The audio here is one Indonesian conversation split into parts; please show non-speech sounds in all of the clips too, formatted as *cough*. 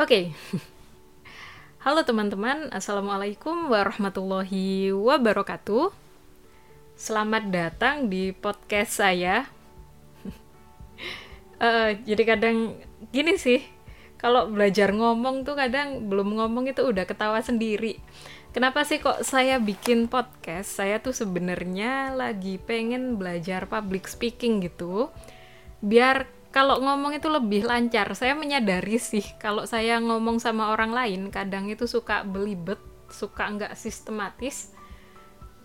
Oke. *laughs* Halo teman-teman, Assalamualaikum warahmatullahi wabarakatuh. Selamat datang di podcast saya. uh, *laughs* jadi kadang gini sih, kalau belajar ngomong tuh kadang belum ngomong itu udah ketawa sendiri. Kenapa sih kok saya bikin podcast? Saya tuh sebenarnya lagi pengen belajar public speaking gitu. Biar kalau ngomong itu lebih lancar. Saya menyadari sih kalau saya ngomong sama orang lain kadang itu suka belibet, suka nggak sistematis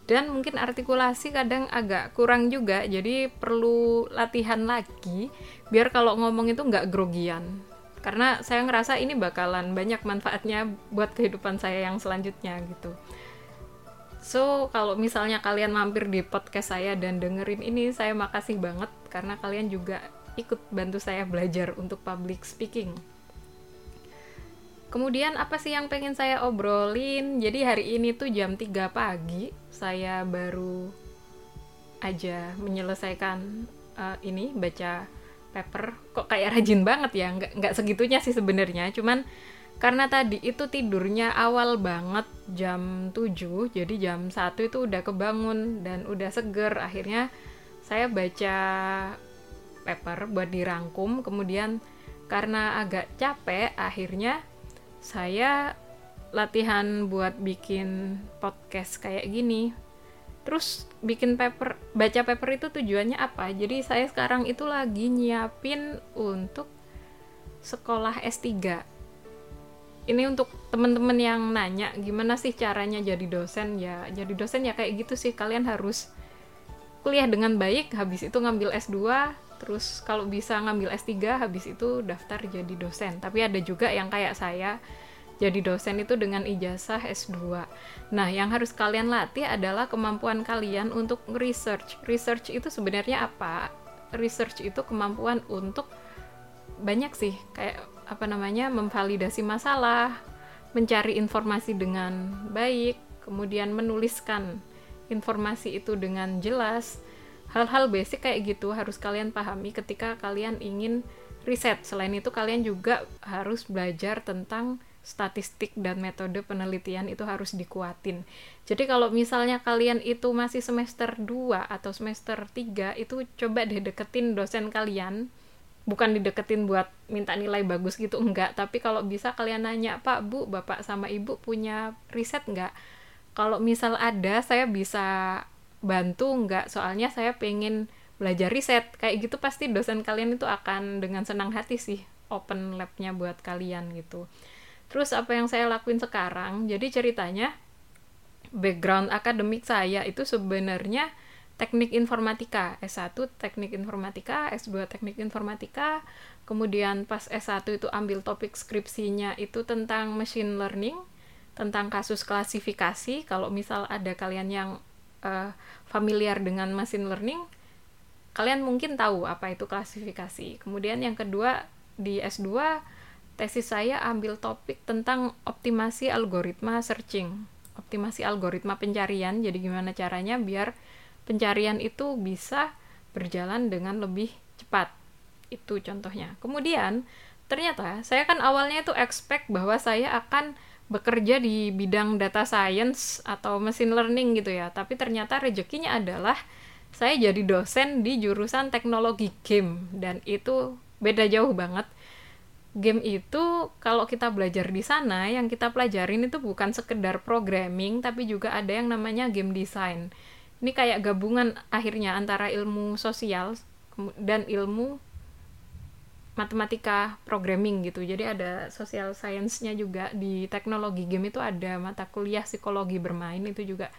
dan mungkin artikulasi kadang agak kurang juga. Jadi perlu latihan lagi biar kalau ngomong itu nggak grogian. Karena saya ngerasa ini bakalan banyak manfaatnya buat kehidupan saya yang selanjutnya gitu. So kalau misalnya kalian mampir di podcast saya dan dengerin ini saya makasih banget karena kalian juga ikut bantu saya belajar untuk public speaking. Kemudian apa sih yang pengen saya obrolin? Jadi hari ini tuh jam 3 pagi saya baru aja menyelesaikan uh, ini baca paper. Kok kayak rajin banget ya? Nggak, nggak segitunya sih sebenarnya. Cuman karena tadi itu tidurnya awal banget jam 7 jadi jam 1 itu udah kebangun dan udah seger akhirnya saya baca paper buat dirangkum kemudian karena agak capek akhirnya saya latihan buat bikin podcast kayak gini. Terus bikin paper baca paper itu tujuannya apa? Jadi saya sekarang itu lagi nyiapin untuk sekolah S3 ini untuk temen-temen yang nanya gimana sih caranya jadi dosen? Ya jadi dosen ya kayak gitu sih. Kalian harus kuliah dengan baik habis itu ngambil S2 terus kalau bisa ngambil S3 habis itu daftar jadi dosen. Tapi ada juga yang kayak saya jadi dosen itu dengan ijazah S2 nah yang harus kalian latih adalah kemampuan kalian untuk research. Research itu sebenarnya apa? Research itu kemampuan untuk banyak sih kayak apa namanya memvalidasi masalah mencari informasi dengan baik kemudian menuliskan informasi itu dengan jelas hal-hal basic kayak gitu harus kalian pahami ketika kalian ingin riset. Selain itu kalian juga harus belajar tentang statistik dan metode penelitian itu harus dikuatin. Jadi kalau misalnya kalian itu masih semester 2 atau semester 3 itu coba deh deketin dosen kalian. Bukan dideketin buat minta nilai bagus gitu enggak. Tapi kalau bisa kalian nanya pak bu bapak sama ibu punya riset enggak? Kalau misal ada saya bisa bantu nggak. Soalnya saya pengen belajar riset. Kayak gitu pasti dosen kalian itu akan dengan senang hati sih open labnya buat kalian gitu. Terus apa yang saya lakuin sekarang? Jadi ceritanya background akademik saya itu sebenarnya teknik informatika. S1 teknik informatika S2 teknik informatika. Kemudian pas S1 itu ambil topik skripsinya itu tentang machine learning tentang kasus klasifikasi. Kalau misal ada kalian yang uh, familiar dengan machine learning, kalian mungkin tahu apa itu klasifikasi. Kemudian yang kedua di S2 tesis saya ambil topik tentang optimasi algoritma searching, optimasi algoritma pencarian. Jadi gimana caranya biar pencarian itu bisa berjalan dengan lebih cepat. Itu contohnya. Kemudian ternyata saya kan awalnya itu expect bahwa saya akan bekerja di bidang data science atau machine learning gitu ya. Tapi ternyata rezekinya adalah saya jadi dosen di jurusan teknologi game. Dan itu beda jauh banget. Game itu kalau kita belajar di sana yang kita pelajarin itu bukan sekedar programming tapi juga ada yang namanya game design. Ini kayak gabungan akhirnya antara ilmu sosial dan ilmu matematika programming gitu. Jadi ada social science-nya juga di teknologi game itu ada mata kuliah psikologi bermain itu juga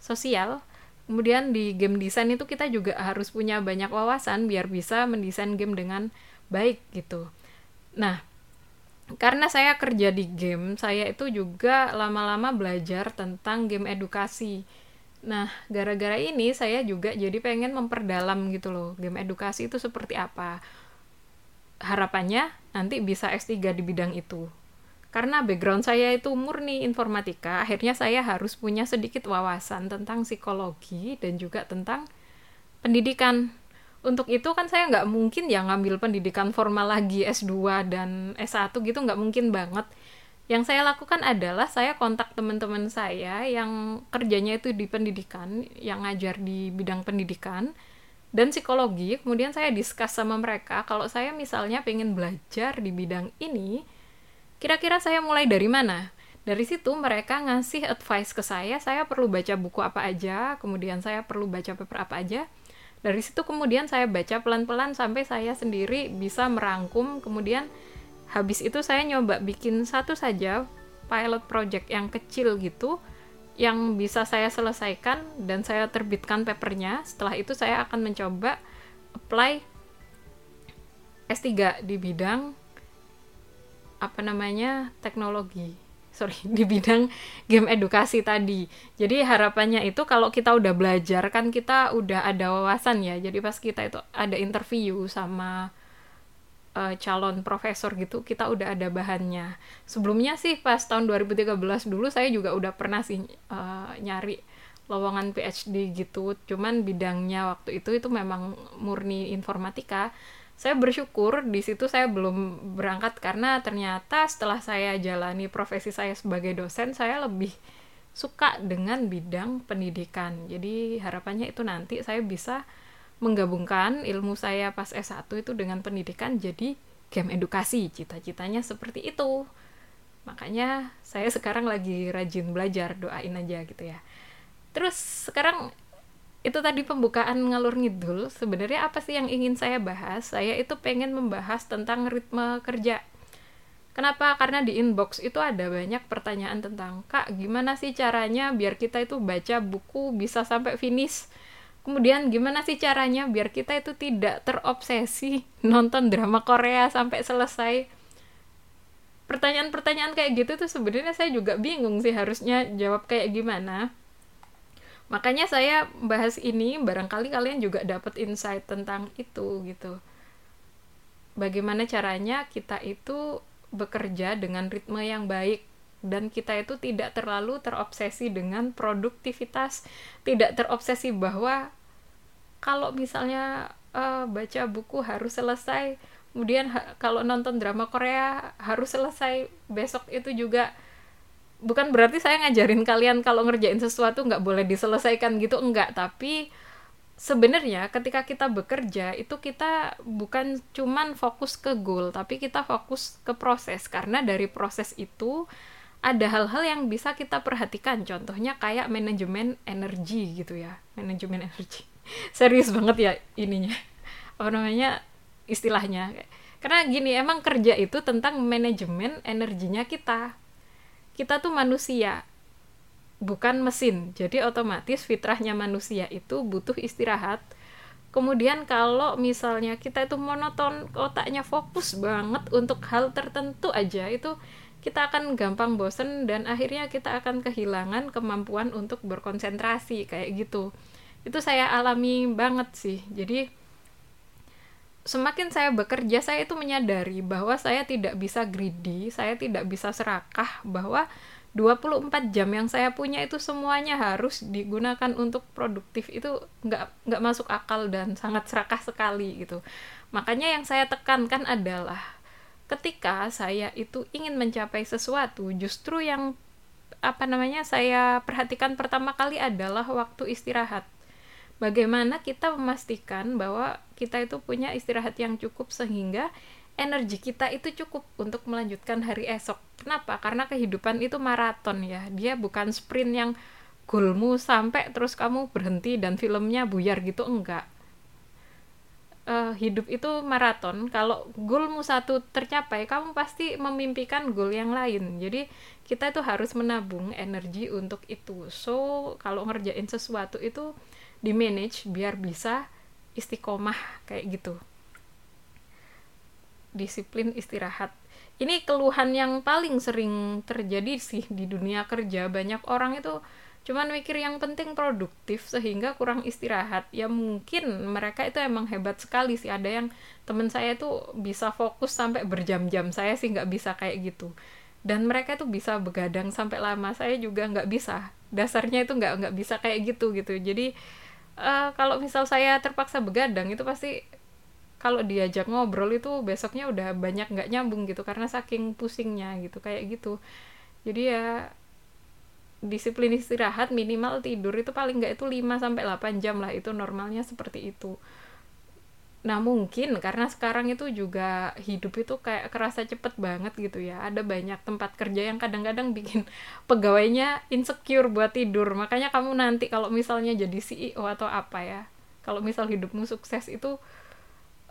sosial. Kemudian di game design itu kita juga harus punya banyak wawasan biar bisa mendesain game dengan baik gitu. Nah karena saya kerja di game saya itu juga lama-lama belajar tentang game edukasi. Nah, gara-gara ini saya juga jadi pengen memperdalam gitu loh, game edukasi itu seperti apa harapannya nanti bisa S3 di bidang itu. Karena background saya itu murni informatika, akhirnya saya harus punya sedikit wawasan tentang psikologi dan juga tentang pendidikan. Untuk itu kan saya nggak mungkin ya ngambil pendidikan formal lagi S2 dan S1 gitu nggak mungkin banget. Yang saya lakukan adalah saya kontak teman-teman saya yang kerjanya itu di pendidikan yang ngajar di bidang pendidikan dan psikologi kemudian saya diskus sama mereka kalau saya misalnya pengen belajar di bidang ini kira-kira saya mulai dari mana? Dari situ mereka ngasih advice ke saya saya perlu baca buku apa aja kemudian saya perlu baca paper apa aja. Dari situ kemudian saya baca pelan-pelan sampai saya sendiri bisa merangkum kemudian habis itu saya nyoba bikin satu saja pilot project yang kecil gitu yang bisa saya selesaikan dan saya terbitkan papernya setelah itu saya akan mencoba apply S3 di bidang apa namanya teknologi. Sorry *laughs* di bidang game edukasi tadi. Jadi harapannya itu kalau kita udah belajar kan kita udah ada wawasan ya. Jadi pas kita itu ada interview sama uh, calon profesor gitu kita udah ada bahannya. Sebelumnya sih pas tahun 2013 dulu saya juga udah pernah sih uh, nyari lowongan PhD gitu. Cuman bidangnya waktu itu itu memang murni informatika. Saya bersyukur di situ saya belum berangkat karena ternyata setelah saya jalani profesi saya sebagai dosen saya lebih suka dengan bidang pendidikan. Jadi harapannya itu nanti saya bisa menggabungkan ilmu saya pas S1 itu dengan pendidikan jadi game edukasi cita-citanya seperti itu. Makanya saya sekarang lagi rajin belajar doain aja gitu ya. Terus sekarang itu tadi pembukaan ngalur ngidul. Sebenarnya apa sih yang ingin saya bahas? Saya itu pengen membahas tentang ritme kerja. Kenapa? Karena di inbox itu ada banyak pertanyaan tentang kak gimana sih caranya biar kita itu baca buku bisa sampai finish kemudian gimana sih caranya biar kita itu tidak terobsesi *laughs* nonton drama Korea sampai selesai? Pertanyaan-pertanyaan kayak gitu tuh sebenarnya saya juga bingung sih harusnya jawab kayak gimana. Makanya saya bahas ini barangkali kalian juga dapat insight tentang itu gitu. Bagaimana caranya kita itu bekerja dengan ritme yang baik dan kita itu tidak terlalu terobsesi dengan produktivitas. Tidak terobsesi bahwa kalau misalnya uh, baca buku harus selesai kemudian kalau nonton drama Korea harus selesai besok itu juga. Bukan berarti saya ngajarin kalian kalau ngerjain sesuatu nggak boleh diselesaikan gitu enggak. Tapi sebenarnya ketika kita bekerja itu kita bukan cuman fokus ke goal tapi kita fokus ke proses. Karena dari proses itu ada hal-hal yang bisa kita perhatikan. Contohnya kayak manajemen energi gitu ya. Manajemen energi. *laughs* Serius banget ya ininya. Apa namanya? Istilahnya. Karena gini emang kerja itu tentang manajemen energinya kita. Kita tuh manusia bukan mesin. Jadi otomatis fitrahnya manusia itu butuh istirahat. Kemudian kalau misalnya kita itu monoton otaknya fokus banget untuk hal tertentu aja itu kita akan gampang bosen dan akhirnya kita akan kehilangan kemampuan untuk berkonsentrasi kayak gitu. Itu saya alami banget sih. Jadi semakin saya bekerja saya itu menyadari bahwa saya tidak bisa greedy, saya tidak bisa serakah bahwa 24 jam yang saya punya itu semuanya harus digunakan untuk produktif. Itu nggak nggak masuk akal dan sangat serakah sekali gitu. Makanya yang saya tekankan adalah ketika saya itu ingin mencapai sesuatu justru yang apa namanya saya perhatikan pertama kali adalah waktu istirahat bagaimana kita memastikan bahwa kita itu punya istirahat yang cukup sehingga energi kita itu cukup untuk melanjutkan hari esok. Kenapa? Karena kehidupan itu maraton ya. Dia bukan sprint yang goalmu sampai terus kamu berhenti dan filmnya buyar gitu enggak. Uh, hidup itu maraton. Kalau goalmu satu tercapai, kamu pasti memimpikan goal yang lain. Jadi kita itu harus menabung energi untuk itu. So kalau ngerjain sesuatu itu di manage biar bisa istiqomah kayak gitu disiplin istirahat ini keluhan yang paling sering terjadi sih di dunia kerja banyak orang itu cuman mikir yang penting produktif sehingga kurang istirahat. Ya mungkin mereka itu emang hebat sekali sih. Ada yang temen saya tuh bisa fokus sampai berjam-jam. Saya sih nggak bisa kayak gitu. Dan mereka tuh bisa begadang sampai lama. Saya juga nggak bisa. Dasarnya itu nggak nggak bisa kayak gitu gitu. Jadi uh, kalau misal saya terpaksa begadang itu pasti kalau diajak ngobrol itu besoknya udah banyak nggak nyambung gitu. Karena saking pusingnya gitu kayak gitu. Jadi ya disiplin istirahat minimal tidur itu paling nggak itu 5 sampai 8 jam lah itu normalnya seperti itu. Nah mungkin karena sekarang itu juga hidup itu kayak kerasa cepet banget gitu ya. Ada banyak tempat kerja yang kadang-kadang bikin *laughs* pegawainya insecure buat tidur. Makanya kamu nanti kalau misalnya jadi CEO atau apa ya Kalau misal hidupmu sukses itu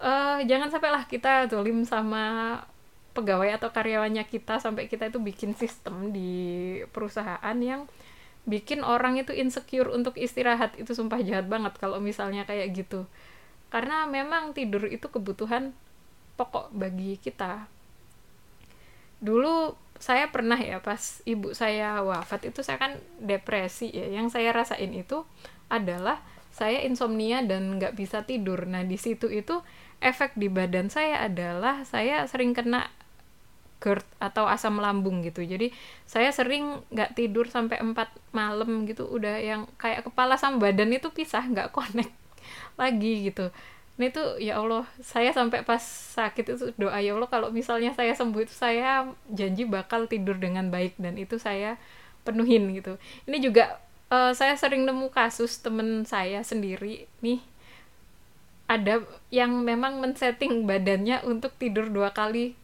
uh, Jangan sampailah kita zolim sama pegawai atau karyawannya kita Sampai kita itu bikin sistem di perusahaan yang bikin orang itu insecure untuk istirahat. Itu sumpah jahat banget kalau misalnya kayak gitu. Karena memang tidur itu kebutuhan pokok bagi kita. Dulu saya pernah ya pas ibu saya wafat itu saya kan depresi ya. Yang saya rasain itu adalah saya insomnia dan nggak bisa tidur. Nah di situ itu efek di badan saya adalah saya sering kena GERD atau asam lambung gitu. Jadi saya sering nggak tidur sampai 4 malam gitu udah yang kayak kepala sama badan itu pisah nggak connect *laughs* lagi gitu. Nah itu ya Allah saya sampai pas sakit itu doa ya Allah kalau misalnya saya sembuh itu saya janji bakal tidur dengan baik dan itu saya penuhin gitu. Ini juga uh, saya sering nemu kasus temen saya sendiri nih ada yang memang men-setting badannya untuk tidur dua kali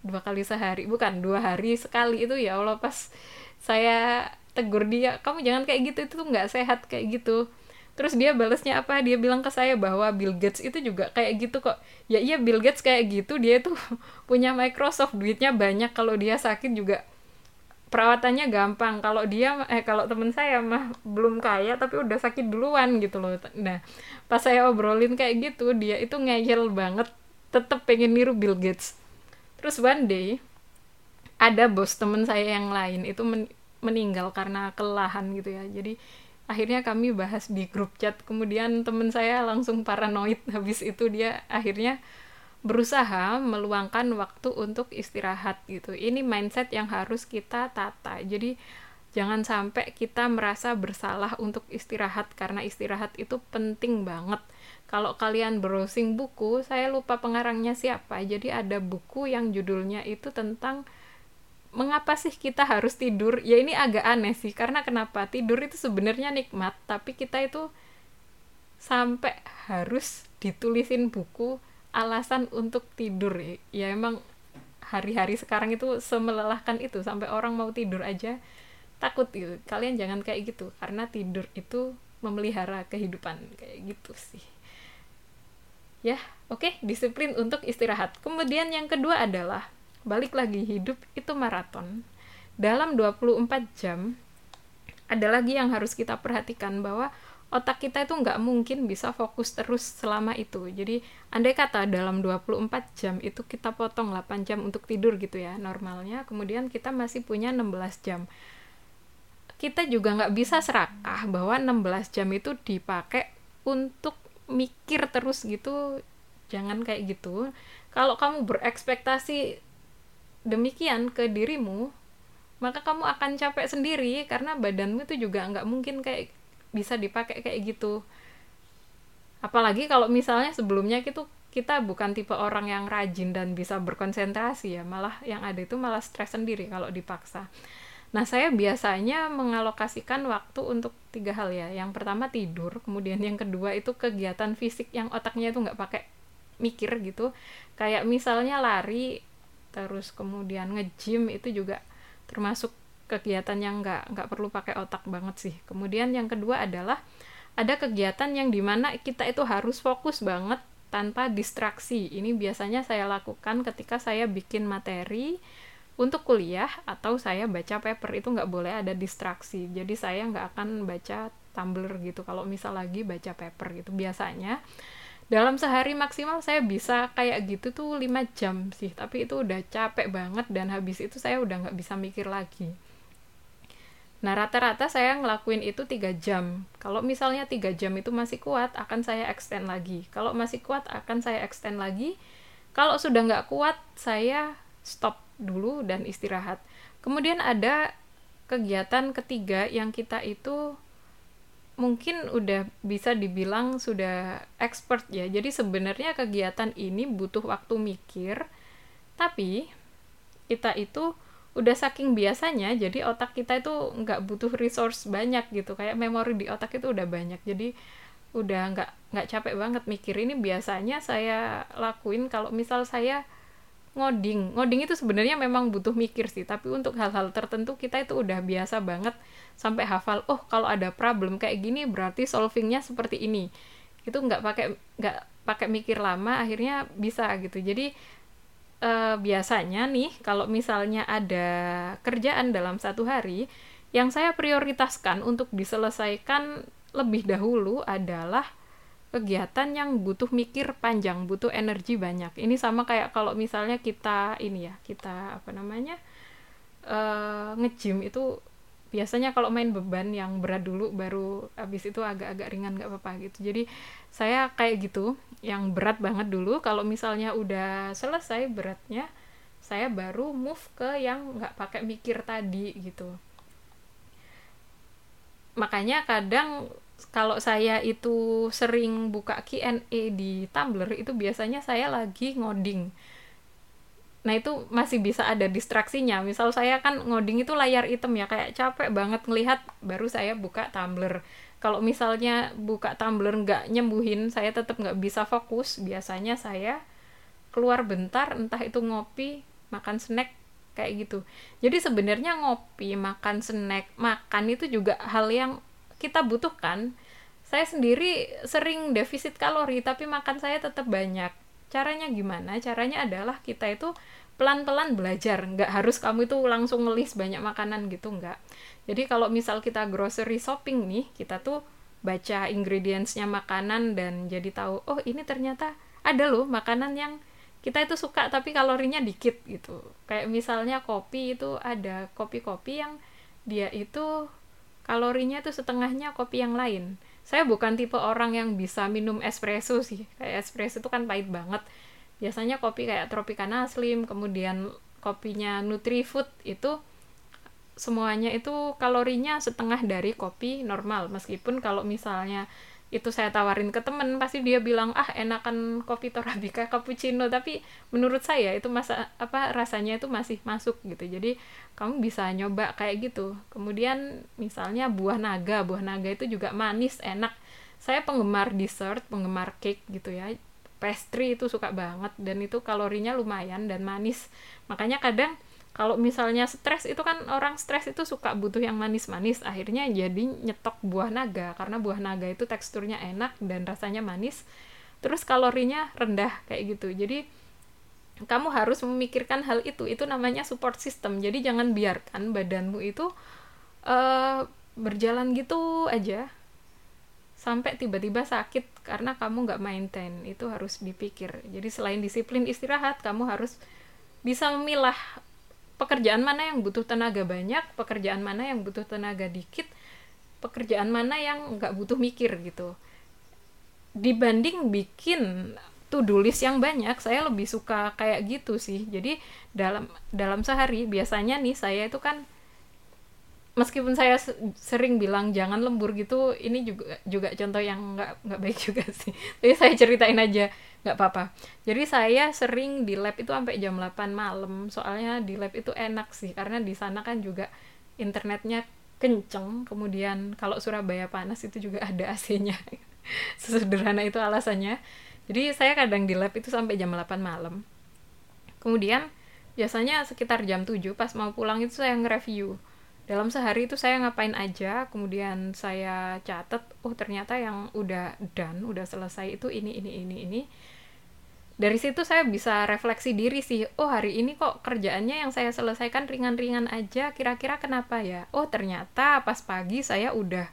dua kali sehari. Bukan dua hari sekali itu ya Allah pas saya tegur dia kamu jangan kayak gitu itu nggak sehat kayak gitu. Terus dia balasnya apa? Dia bilang ke saya bahwa Bill Gates itu juga kayak gitu kok. Ya iya Bill Gates kayak gitu dia itu *laughs* punya Microsoft duitnya banyak kalau dia sakit juga perawatannya gampang. Kalau dia eh kalau temen saya mah belum kaya tapi udah sakit duluan gitu loh. Nah pas saya obrolin kayak gitu dia itu ngeyel banget tetep pengen niru Bill Gates terus one day ada bos temen saya yang lain itu men meninggal karena kelelahan gitu ya. Jadi akhirnya kami bahas di grup chat. Kemudian teman saya langsung paranoid. *laughs* Habis itu dia akhirnya berusaha meluangkan waktu untuk istirahat gitu. Ini mindset yang harus kita tata. Jadi jangan sampai kita merasa bersalah untuk istirahat. Karena istirahat itu penting banget kalau kalian browsing buku saya lupa pengarangnya siapa. Jadi ada buku yang judulnya itu tentang mengapa sih kita harus tidur? Ya ini agak aneh sih karena kenapa? Tidur itu sebenarnya nikmat tapi kita itu sampai harus ditulisin buku alasan untuk tidur. Ya, emang hari-hari sekarang itu semelelahkan itu sampai orang mau tidur aja takut gitu. Kalian jangan kayak gitu karena tidur itu memelihara kehidupan kayak gitu sih ya oke okay, disiplin untuk istirahat. Kemudian yang kedua adalah balik lagi hidup itu maraton. Dalam 24 jam ada lagi yang harus kita perhatikan bahwa otak kita itu nggak mungkin bisa fokus terus selama itu. Jadi andai kata dalam 24 jam itu kita potong 8 jam untuk tidur gitu ya normalnya kemudian kita masih punya 16 jam. Kita juga nggak bisa serakah bahwa 16 jam itu dipakai untuk mikir terus gitu jangan kayak gitu. Kalau kamu berekspektasi demikian ke dirimu maka kamu akan capek sendiri karena badanmu itu juga nggak mungkin kayak bisa dipakai kayak gitu. Apalagi kalau misalnya sebelumnya itu kita bukan tipe orang yang rajin dan bisa berkonsentrasi ya malah yang ada itu malah stres sendiri kalau dipaksa nah saya biasanya mengalokasikan waktu untuk tiga hal ya. Yang pertama tidur kemudian yang kedua itu kegiatan fisik yang otaknya itu nggak pakai mikir gitu. Kayak misalnya lari terus kemudian nge-gym itu juga termasuk kegiatan yang nggak nggak perlu pakai otak banget sih. Kemudian yang kedua adalah ada kegiatan yang di mana kita itu harus fokus banget tanpa distraksi. Ini biasanya saya lakukan ketika saya bikin materi untuk kuliah atau saya baca paper itu nggak boleh ada distraksi. Jadi saya nggak akan baca Tumblr gitu. Kalau misal lagi baca paper gitu biasanya dalam sehari maksimal saya bisa kayak gitu tuh 5 jam sih. Tapi itu udah capek banget dan habis itu saya udah nggak bisa mikir lagi. Nah rata-rata saya ngelakuin itu tiga jam. Kalau misalnya tiga jam itu masih kuat akan saya extend lagi. Kalau masih kuat akan saya extend lagi. Kalau sudah nggak kuat saya stop dulu dan istirahat kemudian ada kegiatan ketiga yang kita itu mungkin udah bisa dibilang sudah expert ya. Jadi sebenarnya kegiatan ini butuh waktu mikir, tapi kita itu udah saking biasanya, jadi otak kita itu nggak butuh resource banyak gitu. Kayak memori di otak itu udah banyak. Jadi udah nggak nggak capek banget mikir ini biasanya saya lakuin kalau misal saya ngoding. Ngoding itu sebenarnya memang butuh mikir sih tapi untuk hal-hal tertentu kita itu udah biasa banget sampai hafal oh kalau ada problem kayak gini berarti solvingnya seperti ini. Itu nggak pakai nggak pakai mikir lama akhirnya bisa gitu. Jadi eh, biasanya nih kalau misalnya ada kerjaan dalam satu hari yang saya prioritaskan untuk diselesaikan lebih dahulu adalah kegiatan yang butuh mikir panjang, butuh energi banyak. Ini sama kayak kalau misalnya kita ini ya, kita apa namanya uh, nge-gym itu biasanya kalau main beban yang berat dulu baru habis itu agak-agak ringan nggak apa-apa gitu. Jadi saya kayak gitu, yang berat banget dulu. Kalau misalnya udah selesai beratnya, saya baru move ke yang nggak pakai mikir tadi gitu. Makanya kadang kalau saya itu sering buka Q&A di Tumblr itu biasanya saya lagi ngoding. Nah itu masih bisa ada distraksinya. Misal saya kan ngoding itu layar hitam ya kayak capek banget ngelihat baru saya buka Tumblr. Kalau misalnya buka Tumblr nggak nyembuhin, saya tetap nggak bisa fokus. Biasanya saya keluar bentar, entah itu ngopi, makan snack kayak gitu. Jadi sebenarnya ngopi, makan snack, makan itu juga hal yang kita butuhkan saya sendiri sering defisit kalori tapi makan saya tetap banyak. Caranya gimana? Caranya adalah kita itu pelan-pelan belajar. Nggak harus kamu itu langsung ngelis banyak makanan gitu nggak. Jadi kalau misal kita grocery shopping nih kita tuh baca ingredientsnya makanan dan jadi tahu oh ini ternyata ada loh makanan yang kita itu suka tapi kalorinya dikit gitu. Kayak misalnya kopi itu ada kopi-kopi yang dia itu kalorinya tuh setengahnya kopi yang lain. Saya bukan tipe orang yang bisa minum espresso sih. Kayak espresso itu kan pahit banget. Biasanya kopi kayak Tropicana Slim kemudian kopinya Nutrifood itu semuanya itu kalorinya setengah dari kopi normal. Meskipun kalau misalnya itu saya tawarin ke temen pasti dia bilang ah enakan kopi Torabika cappuccino. Tapi menurut saya itu masa apa rasanya itu masih masuk gitu. Jadi kamu bisa nyoba kayak gitu. Kemudian misalnya buah naga buah naga itu juga manis enak. Saya penggemar dessert penggemar cake gitu ya. Pastry itu suka banget dan itu kalorinya lumayan dan manis. Makanya kadang kalau misalnya stres itu kan orang stres itu suka butuh yang manis-manis akhirnya jadi nyetok buah naga. Karena buah naga itu teksturnya enak dan rasanya manis terus kalorinya rendah kayak gitu. Jadi kamu harus memikirkan hal itu. Itu namanya support system. Jadi jangan biarkan badanmu itu uh, berjalan gitu aja. Sampai tiba-tiba sakit karena kamu nggak maintain. Itu harus dipikir. Jadi selain disiplin istirahat kamu harus bisa memilah pekerjaan mana yang butuh tenaga banyak pekerjaan mana yang butuh tenaga dikit pekerjaan mana yang nggak butuh mikir gitu. Dibanding bikin to-do list yang banyak saya lebih suka kayak gitu sih. Jadi dalam dalam sehari biasanya nih saya itu kan meskipun saya sering bilang jangan lembur gitu ini juga juga contoh yang nggak nggak baik *laughs* juga sih. Tapi saya ceritain aja nggak apa-apa. Jadi saya sering di lab itu sampai jam 8 malam soalnya di lab itu enak sih karena di sana kan juga internetnya kenceng kemudian kalau Surabaya panas itu juga *laughs* ada AC-nya. Sesederhana itu alasannya. Jadi saya kadang di lab itu sampai jam 8 malam. Kemudian biasanya sekitar jam 7 pas mau pulang itu saya nge-review dalam sehari itu saya ngapain aja kemudian saya catat oh ternyata yang udah done udah selesai itu ini ini ini ini. Dari situ saya bisa refleksi diri sih oh hari ini kok kerjaannya yang saya selesaikan ringan-ringan aja kira-kira kenapa ya? Oh ternyata pas pagi saya udah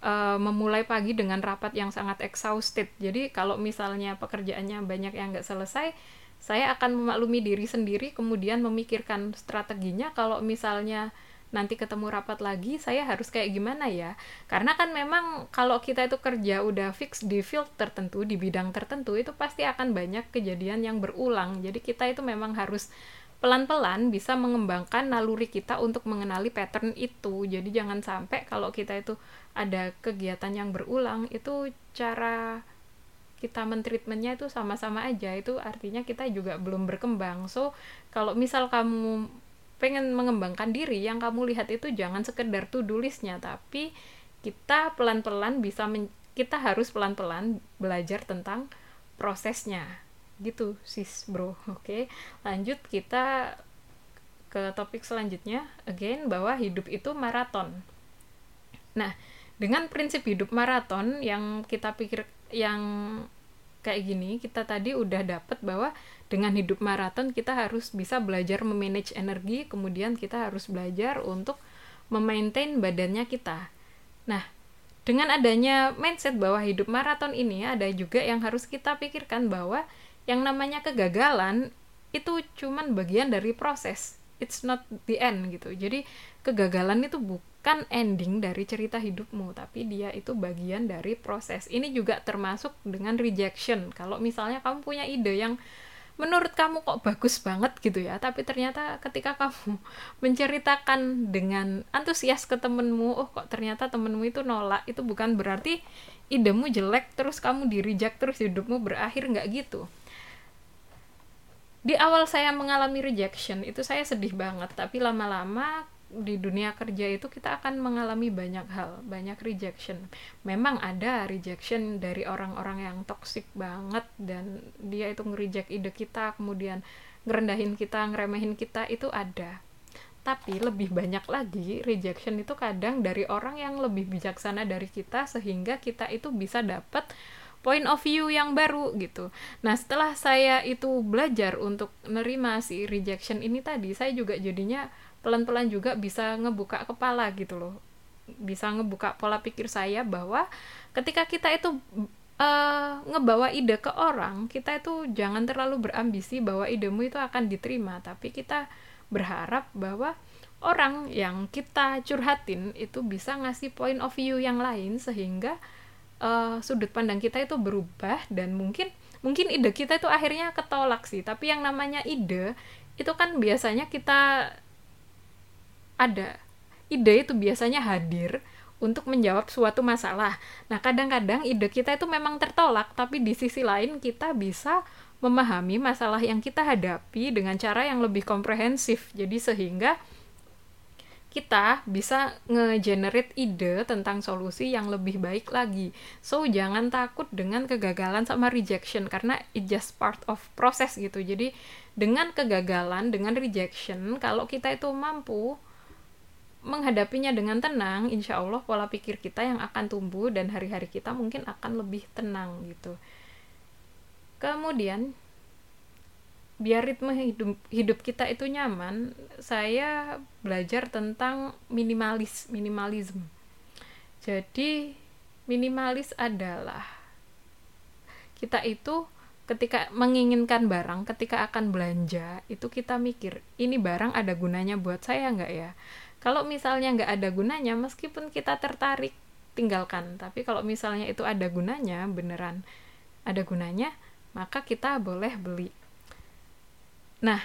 uh, memulai pagi dengan rapat yang sangat exhausted. Jadi kalau misalnya pekerjaannya banyak yang nggak selesai saya akan memaklumi diri sendiri kemudian memikirkan strateginya. Kalau misalnya nanti ketemu rapat lagi saya harus kayak gimana ya? Karena kan memang kalau kita itu kerja udah fix di field tertentu di bidang tertentu itu pasti akan banyak kejadian yang berulang. Jadi kita itu memang harus pelan-pelan bisa mengembangkan naluri kita untuk mengenali pattern itu. Jadi jangan sampai kalau kita itu ada kegiatan yang berulang itu cara kita mentreatmentnya itu sama-sama aja. Itu artinya kita juga belum berkembang. So kalau misal kamu pengen mengembangkan diri yang kamu lihat itu jangan sekedar to do listnya tapi kita pelan-pelan bisa kita harus pelan-pelan belajar tentang prosesnya. Gitu sis bro. Oke lanjut kita ke topik selanjutnya. Again bahwa hidup itu maraton. Nah dengan prinsip hidup maraton yang kita pikir yang kayak gini kita tadi udah dapet bahwa dengan hidup maraton kita harus bisa belajar memanage energi kemudian kita harus belajar untuk memaintain badannya kita. Nah dengan adanya mindset bahwa hidup maraton ini ada juga yang harus kita pikirkan bahwa yang namanya kegagalan itu cuman bagian dari proses. It's not the end gitu. Jadi kegagalan itu bukan ending dari cerita hidupmu tapi dia itu bagian dari proses. Ini juga termasuk dengan rejection. Kalau misalnya kamu punya ide yang menurut kamu kok bagus banget? gitu ya. Tapi ternyata ketika kamu *laughs* menceritakan dengan antusias ke temenmu oh kok ternyata temenmu itu nolak itu bukan berarti idemu jelek terus kamu di reject terus hidupmu berakhir. Nggak gitu. Di awal saya mengalami rejection itu saya sedih banget. Tapi lama-lama di dunia kerja itu kita akan mengalami banyak hal, banyak rejection. Memang ada rejection dari orang-orang yang toxic banget dan dia itu nge-reject ide kita, kemudian ngerendahin kita, ngeremehin kita itu ada. Tapi lebih banyak lagi rejection itu kadang dari orang yang lebih bijaksana dari kita sehingga kita itu bisa dapat point of view yang baru gitu. Nah, setelah saya itu belajar untuk nerima si rejection ini tadi, saya juga jadinya pelan-pelan juga bisa ngebuka kepala gitu loh. Bisa ngebuka pola pikir saya bahwa ketika kita itu uh, ngebawa ide ke orang kita itu jangan terlalu berambisi bahwa idemu itu akan diterima. Tapi kita berharap bahwa orang yang kita curhatin itu bisa ngasih point of view yang lain sehingga uh, sudut pandang kita itu berubah dan mungkin mungkin ide kita itu akhirnya ketolak sih. Tapi yang namanya ide itu kan biasanya kita ada ide itu biasanya hadir untuk menjawab suatu masalah. Nah, kadang-kadang ide kita itu memang tertolak, tapi di sisi lain kita bisa memahami masalah yang kita hadapi dengan cara yang lebih komprehensif. Jadi sehingga kita bisa nge-generate ide tentang solusi yang lebih baik lagi. So, jangan takut dengan kegagalan sama rejection karena it just part of process gitu. Jadi, dengan kegagalan, dengan rejection, kalau kita itu mampu menghadapinya dengan tenang, insya Allah pola pikir kita yang akan tumbuh dan hari-hari kita mungkin akan lebih tenang gitu. Kemudian, biar ritme hidup, hidup kita itu nyaman, saya belajar tentang minimalis, minimalism. Jadi, minimalis adalah kita itu ketika menginginkan barang, ketika akan belanja, itu kita mikir, ini barang ada gunanya buat saya nggak ya? Kalau misalnya nggak ada gunanya meskipun kita tertarik tinggalkan. Tapi kalau misalnya itu ada gunanya beneran ada gunanya maka kita boleh beli. Nah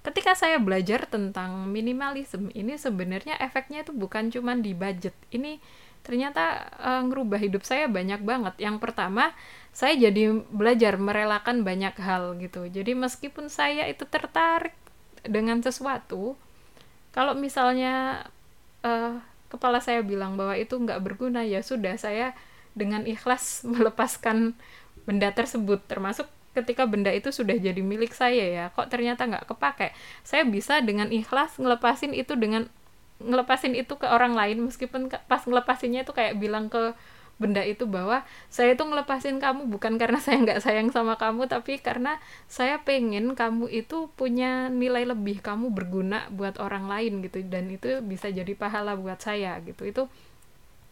ketika saya belajar tentang minimalism ini sebenarnya efeknya itu bukan cuma di budget. Ini ternyata e, ngerubah hidup saya banyak banget. Yang pertama saya jadi belajar merelakan banyak hal gitu. Jadi meskipun saya itu tertarik dengan sesuatu kalau misalnya uh, kepala saya bilang bahwa itu nggak berguna ya sudah saya dengan ikhlas *laughs* melepaskan benda tersebut. Termasuk ketika benda itu sudah jadi milik saya ya. Kok ternyata nggak kepake? Saya bisa dengan ikhlas ngelepasin itu dengan ngelepasin itu ke orang lain meskipun pas ngelepasinnya itu kayak bilang ke benda itu bahwa saya itu ngelepasin kamu bukan karena saya nggak sayang sama kamu tapi karena saya pengen kamu itu punya nilai lebih kamu berguna buat orang lain gitu dan itu bisa jadi pahala buat saya gitu itu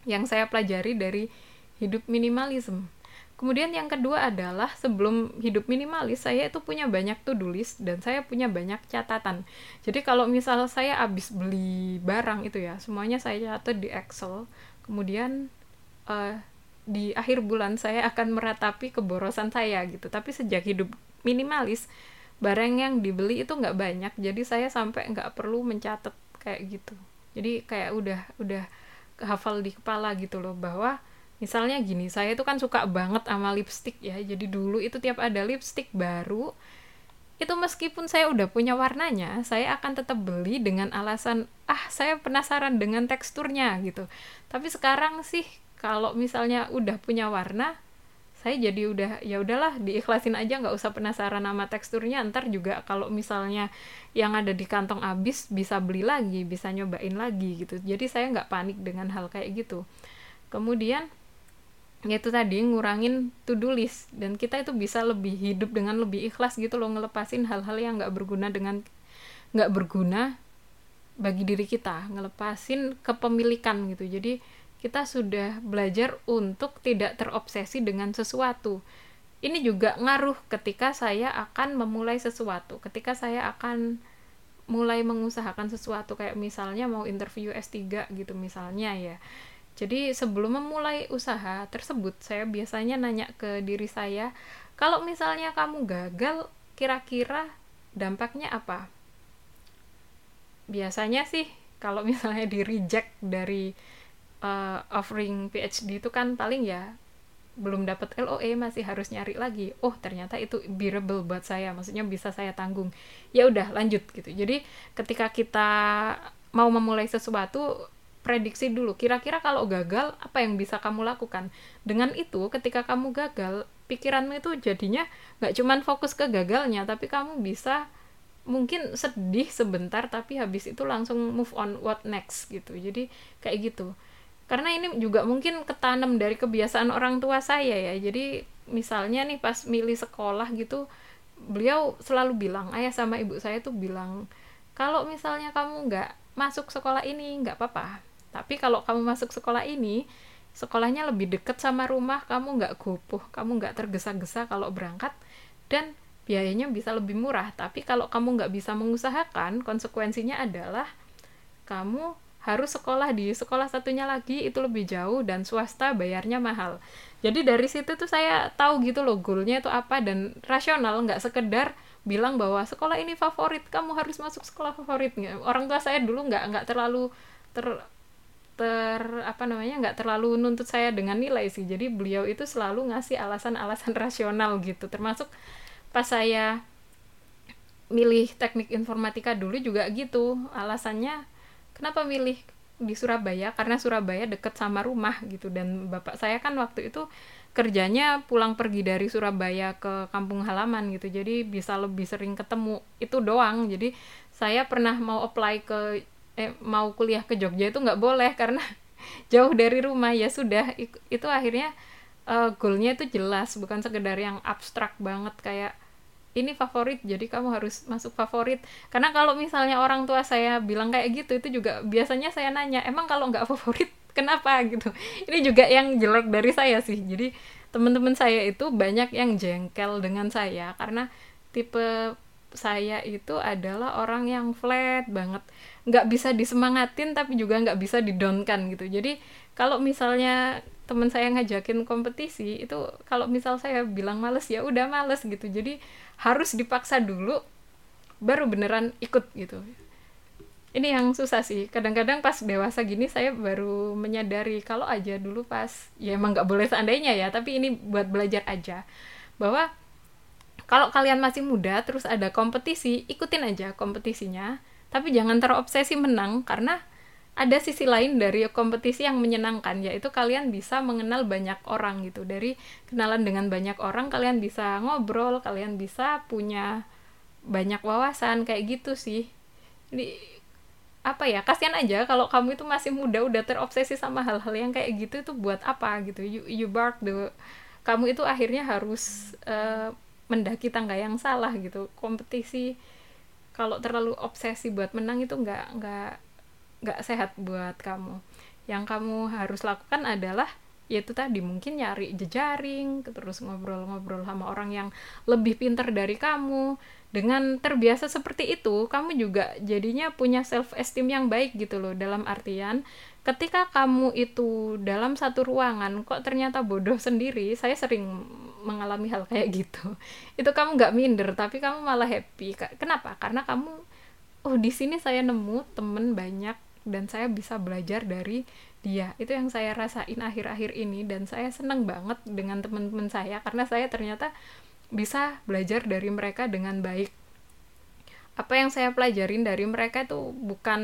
yang saya pelajari dari hidup minimalism Kemudian yang kedua adalah sebelum hidup minimalis saya itu punya banyak to-do list dan saya punya banyak catatan. Jadi kalau misal saya habis beli barang itu ya, semuanya saya catat di Excel. Kemudian uh, di akhir bulan saya akan meratapi keborosan saya gitu. Tapi sejak hidup minimalis barang yang dibeli itu nggak banyak. Jadi saya sampai nggak perlu mencatat kayak gitu. Jadi kayak udah udah hafal di kepala gitu loh bahwa misalnya gini saya itu kan suka banget sama lipstick ya. Jadi dulu itu tiap ada lipstick baru itu meskipun saya udah punya warnanya saya akan tetap beli dengan alasan ah saya penasaran dengan teksturnya gitu. Tapi sekarang sih kalau misalnya udah punya warna saya jadi udah ya udahlah diikhlasin aja nggak usah penasaran sama teksturnya. Ntar juga kalau misalnya yang ada di kantong habis bisa beli lagi bisa nyobain lagi gitu. Jadi saya nggak panik dengan hal kayak gitu. Kemudian yaitu tadi ngurangin to do list. Dan kita itu bisa lebih hidup dengan lebih ikhlas gitu loh ngelepasin hal-hal yang nggak berguna dengan nggak berguna bagi diri kita. Ngelepasin kepemilikan gitu. Jadi kita sudah belajar untuk tidak terobsesi dengan sesuatu. Ini juga ngaruh ketika saya akan memulai sesuatu, ketika saya akan mulai mengusahakan sesuatu kayak misalnya mau interview S3 gitu misalnya ya. Jadi sebelum memulai usaha tersebut, saya biasanya nanya ke diri saya, kalau misalnya kamu gagal, kira-kira dampaknya apa? Biasanya sih kalau misalnya di reject dari uh, offering PhD itu kan paling ya belum dapat LOE masih harus nyari lagi. Oh, ternyata itu bearable buat saya. Maksudnya bisa saya tanggung. Ya udah, lanjut gitu. Jadi, ketika kita mau memulai sesuatu, prediksi dulu. Kira-kira kalau gagal, apa yang bisa kamu lakukan? Dengan itu, ketika kamu gagal, pikiranmu itu jadinya nggak cuman fokus ke gagalnya, tapi kamu bisa mungkin sedih sebentar, tapi habis itu langsung move on what next gitu. Jadi, kayak gitu karena ini juga mungkin ketanam dari kebiasaan orang tua saya ya. Jadi misalnya nih pas milih sekolah gitu beliau selalu bilang ayah sama ibu saya tuh bilang kalau misalnya kamu nggak masuk sekolah ini nggak apa-apa. Tapi kalau kamu masuk sekolah ini sekolahnya lebih deket sama rumah kamu nggak gopoh kamu nggak tergesa-gesa kalau berangkat dan biayanya bisa lebih murah. Tapi kalau kamu nggak bisa mengusahakan konsekuensinya adalah kamu harus sekolah di sekolah satunya lagi itu lebih jauh dan swasta bayarnya mahal. Jadi dari situ tuh saya tahu gitu loh goalnya itu apa dan rasional nggak sekedar bilang bahwa sekolah ini favorit kamu harus masuk sekolah favorit orang tua saya dulu nggak nggak terlalu ter ter apa namanya nggak terlalu nuntut saya dengan nilai sih. Jadi beliau itu selalu ngasih alasan-alasan *laughs* rasional gitu. Termasuk pas saya milih teknik informatika dulu juga gitu. Alasannya kenapa milih di Surabaya? Karena Surabaya deket sama rumah gitu. Dan bapak saya kan waktu itu kerjanya pulang pergi dari Surabaya ke kampung halaman gitu. Jadi bisa lebih sering ketemu itu doang. Jadi saya pernah mau apply ke eh, mau kuliah ke Jogja itu nggak boleh *laughs* karena jauh dari rumah. Ya sudah itu akhirnya uh, goalnya itu jelas. Bukan sekedar yang abstrak banget kayak ini favorit jadi kamu harus masuk favorit. Karena kalau misalnya orang tua saya bilang kayak gitu itu juga biasanya saya nanya emang kalau nggak favorit *laughs* kenapa? gitu. Ini juga yang jelek dari saya sih. Jadi teman-teman saya itu banyak yang jengkel dengan saya karena tipe saya itu adalah orang yang flat banget. Nggak bisa disemangatin tapi juga nggak bisa didonkan gitu. Jadi kalau misalnya teman saya ngajakin kompetisi itu kalau misal saya bilang males ya udah males gitu. Jadi harus dipaksa dulu baru beneran ikut gitu. Ini yang susah sih. Kadang-kadang pas dewasa gini saya baru menyadari kalau aja dulu pas ya emang nggak boleh seandainya ya tapi ini buat belajar aja. Bahwa kalau kalian masih muda terus ada kompetisi ikutin aja kompetisinya tapi jangan terobsesi menang karena ada sisi lain dari kompetisi yang menyenangkan yaitu kalian bisa mengenal banyak orang gitu. Dari kenalan dengan banyak orang kalian bisa ngobrol kalian bisa punya banyak wawasan kayak gitu sih. Ini apa ya kasihan aja kalau kamu itu masih muda udah terobsesi sama hal-hal yang kayak gitu itu buat apa gitu? You, you bark the kamu itu akhirnya harus uh, mendaki tangga yang salah gitu. Kompetisi kalau terlalu obsesi buat menang itu nggak nggak nggak sehat buat kamu. Yang kamu harus lakukan adalah yaitu tadi mungkin nyari jejaring terus ngobrol-ngobrol sama orang yang lebih pintar dari kamu. Dengan terbiasa seperti itu kamu juga jadinya punya self esteem yang baik gitu loh. Dalam artian ketika kamu itu dalam satu ruangan kok ternyata bodoh sendiri saya sering mengalami hal kayak gitu. *laughs* Itu kamu nggak minder tapi kamu malah happy. Kenapa? Karena kamu oh di sini saya nemu temen banyak dan saya bisa belajar dari dia. Itu yang saya rasain akhir-akhir ini dan saya senang banget dengan teman-teman saya karena saya ternyata bisa belajar dari mereka dengan baik. Apa yang saya pelajarin dari mereka itu bukan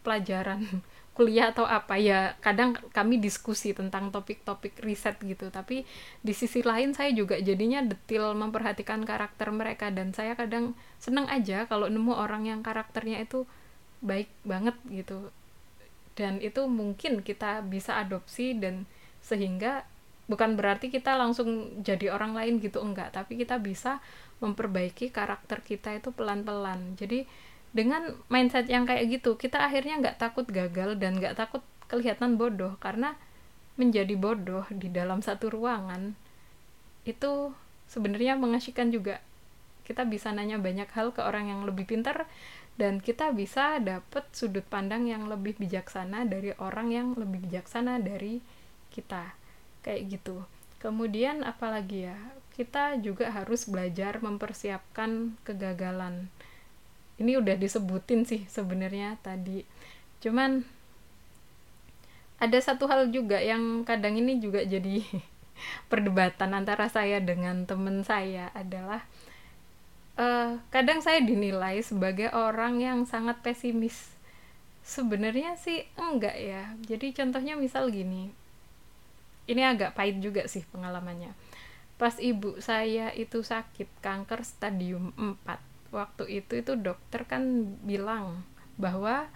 pelajaran *laughs* kuliah atau apa ya kadang kami diskusi tentang topik-topik riset gitu tapi di sisi lain saya juga jadinya detil memperhatikan karakter mereka dan saya kadang seneng aja kalau nemu orang yang karakternya itu baik banget gitu. Dan itu mungkin kita bisa adopsi dan sehingga bukan berarti kita langsung jadi orang lain gitu enggak. Tapi kita bisa memperbaiki karakter kita itu pelan-pelan. Jadi dengan mindset yang kayak gitu kita akhirnya nggak takut gagal dan nggak takut kelihatan bodoh. Karena menjadi bodoh di dalam satu ruangan itu sebenarnya mengasihkan juga. Kita bisa nanya banyak hal ke orang yang lebih pintar dan kita bisa dapat sudut pandang yang lebih bijaksana dari orang yang lebih bijaksana dari kita. Kayak gitu. Kemudian apalagi ya? Kita juga harus belajar mempersiapkan kegagalan. Ini udah disebutin sih sebenarnya tadi. Cuman ada satu hal juga yang kadang ini juga jadi *laughs* perdebatan antara saya dengan temen saya adalah uh, kadang saya dinilai sebagai orang yang sangat pesimis. Sebenarnya sih enggak ya. Jadi contohnya misal gini. Ini agak pahit juga sih pengalamannya. Pas ibu saya itu sakit kanker stadium 4 waktu itu itu dokter kan bilang bahwa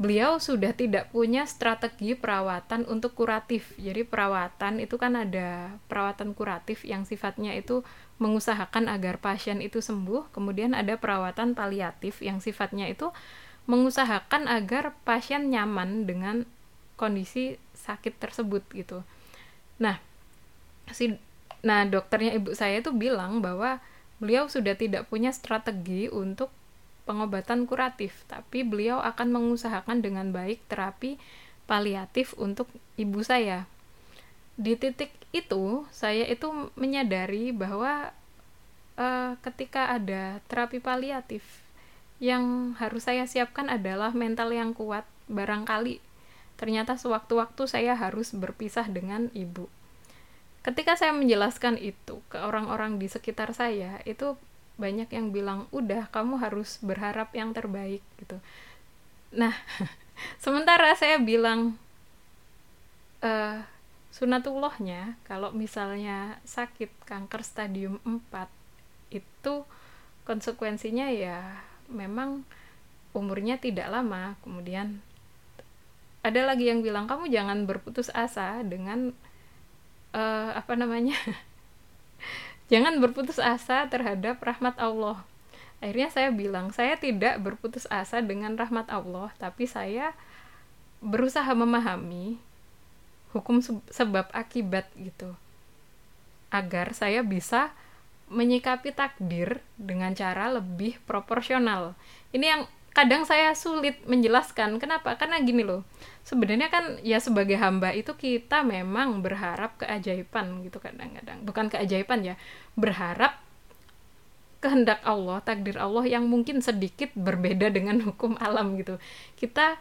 beliau sudah tidak punya strategi perawatan untuk kuratif. Jadi perawatan itu kan ada perawatan kuratif yang sifatnya itu mengusahakan agar pasien itu sembuh, kemudian ada perawatan paliatif yang sifatnya itu mengusahakan agar pasien nyaman dengan kondisi sakit tersebut gitu. Nah, si nah dokternya ibu saya itu bilang bahwa beliau sudah tidak punya strategi untuk pengobatan kuratif, tapi beliau akan mengusahakan dengan baik terapi paliatif untuk ibu saya. Di titik itu, saya itu menyadari bahwa uh, ketika ada terapi paliatif, yang harus saya siapkan adalah mental yang kuat. Barangkali ternyata sewaktu-waktu saya harus berpisah dengan ibu ketika saya menjelaskan itu ke orang-orang di sekitar saya itu banyak yang bilang udah kamu harus berharap yang terbaik gitu. Nah *laughs* sementara saya bilang uh, sunatullahnya kalau misalnya sakit kanker stadium 4 itu konsekuensinya ya memang umurnya tidak lama. Kemudian ada lagi yang bilang kamu jangan berputus asa dengan uh, apa namanya *laughs* jangan berputus asa terhadap rahmat Allah. Akhirnya saya bilang saya tidak berputus asa dengan rahmat Allah tapi saya berusaha memahami hukum sebab akibat gitu. Agar saya bisa menyikapi takdir dengan cara lebih proporsional. Ini yang kadang saya sulit menjelaskan. Kenapa? Karena gini loh sebenarnya kan ya sebagai hamba itu kita memang berharap keajaiban gitu kadang-kadang bukan keajaiban ya berharap kehendak Allah takdir Allah yang mungkin sedikit berbeda dengan *laughs* hukum alam gitu kita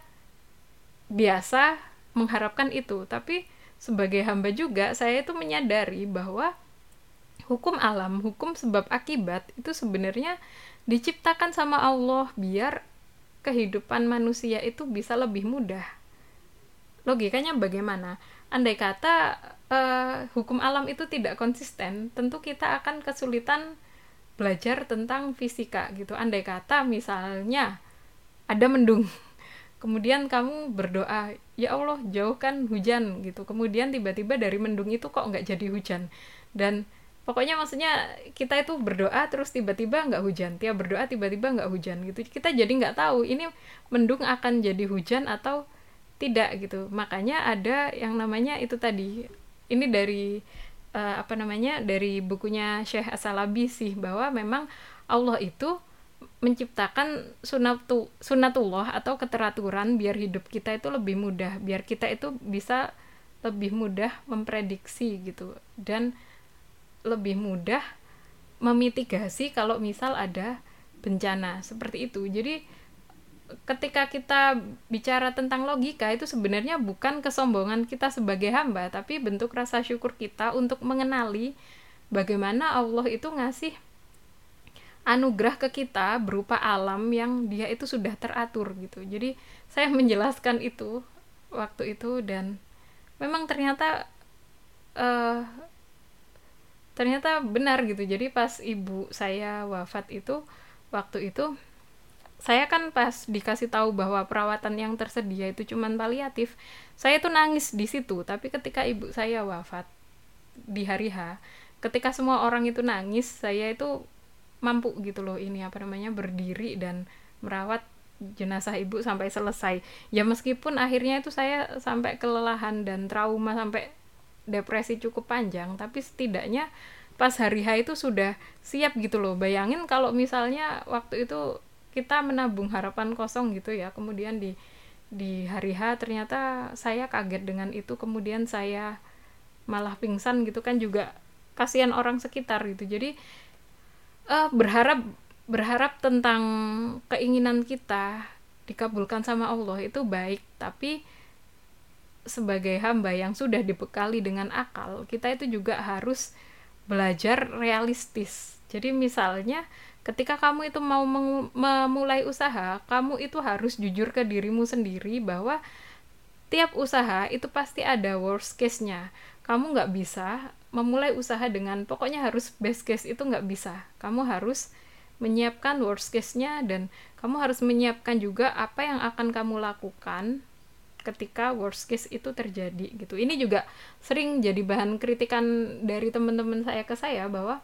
biasa mengharapkan itu tapi sebagai hamba juga saya itu menyadari bahwa hukum alam hukum sebab akibat itu sebenarnya diciptakan sama Allah biar kehidupan manusia itu bisa lebih mudah. Logikanya bagaimana? Andai kata uh, hukum alam itu tidak konsisten, tentu kita akan kesulitan belajar tentang fisika gitu. Andai kata misalnya ada mendung, *laughs* kemudian kamu berdoa, ya Allah jauhkan hujan gitu. Kemudian tiba-tiba dari mendung itu kok nggak jadi hujan dan pokoknya maksudnya kita itu berdoa terus tiba-tiba nggak hujan tiap berdoa tiba-tiba nggak hujan gitu kita jadi nggak tahu ini mendung akan jadi hujan atau tidak gitu. Makanya ada yang namanya itu tadi. Ini dari uh, apa namanya dari bukunya Syekh Asalabi sih bahwa memang Allah itu menciptakan sunatu sunatullah atau keteraturan biar hidup kita itu lebih mudah biar kita itu bisa lebih mudah memprediksi gitu. Dan lebih mudah memitigasi kalau misal ada bencana seperti itu. Jadi ketika kita bicara tentang logika itu sebenarnya bukan kesombongan kita sebagai hamba tapi bentuk rasa syukur kita untuk mengenali bagaimana Allah itu ngasih anugerah ke kita berupa alam yang dia itu sudah teratur gitu. Jadi saya *laughs* menjelaskan itu waktu itu dan memang ternyata uh, ternyata benar gitu. Jadi pas ibu saya wafat itu waktu itu saya kan pas dikasih tahu bahwa perawatan yang tersedia itu cuma paliatif saya tuh nangis di situ. Tapi ketika ibu saya wafat di hari H ketika semua orang itu nangis saya itu mampu gitu loh ini apa namanya berdiri dan merawat jenazah ibu sampai selesai. Ya meskipun akhirnya itu saya sampai kelelahan dan trauma sampai depresi cukup panjang tapi setidaknya pas hari H itu sudah siap gitu loh. Bayangin kalau misalnya waktu itu kita menabung harapan kosong gitu ya. Kemudian di di hari H ternyata saya kaget dengan itu. Kemudian saya malah pingsan gitu kan juga kasihan orang sekitar gitu. Jadi uh, berharap berharap tentang keinginan kita dikabulkan sama Allah itu baik. Tapi sebagai hamba yang sudah dibekali dengan akal kita itu juga harus belajar realistis. Jadi misalnya ketika kamu itu mau memulai usaha kamu itu harus jujur ke dirimu sendiri bahwa tiap usaha itu pasti ada worst case-nya. Kamu nggak bisa memulai usaha dengan pokoknya harus best case itu nggak bisa. Kamu harus menyiapkan worst case-nya dan kamu harus menyiapkan juga apa yang akan kamu lakukan ketika worst case itu terjadi gitu. Ini juga sering jadi bahan kritikan dari teman-teman saya ke saya bahwa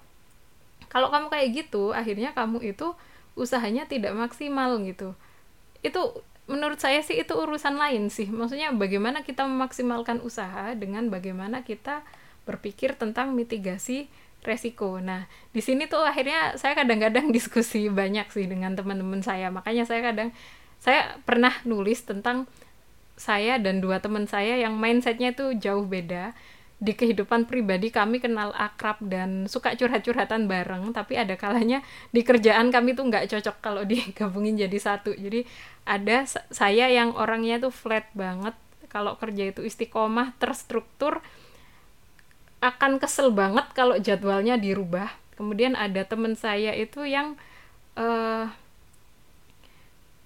kalau kamu kayak gitu akhirnya kamu itu usahanya tidak maksimal gitu itu menurut saya sih itu urusan lain sih maksudnya bagaimana kita memaksimalkan usaha dengan bagaimana kita berpikir tentang mitigasi resiko. Nah, di sini tuh akhirnya saya kadang-kadang *laughs* diskusi banyak sih dengan teman-teman saya. Makanya saya kadang saya pernah nulis tentang saya dan dua teman saya yang mindsetnya itu jauh beda. Di kehidupan pribadi kami kenal akrab dan suka curhat-curhatan bareng, tapi ada kalanya di kerjaan kami tuh nggak cocok kalau *laughs* digabungin jadi satu. Jadi ada saya yang orangnya tuh flat banget, kalau kerja itu istiqomah, terstruktur, akan kesel banget kalau jadwalnya dirubah kemudian ada teman saya itu yang uh,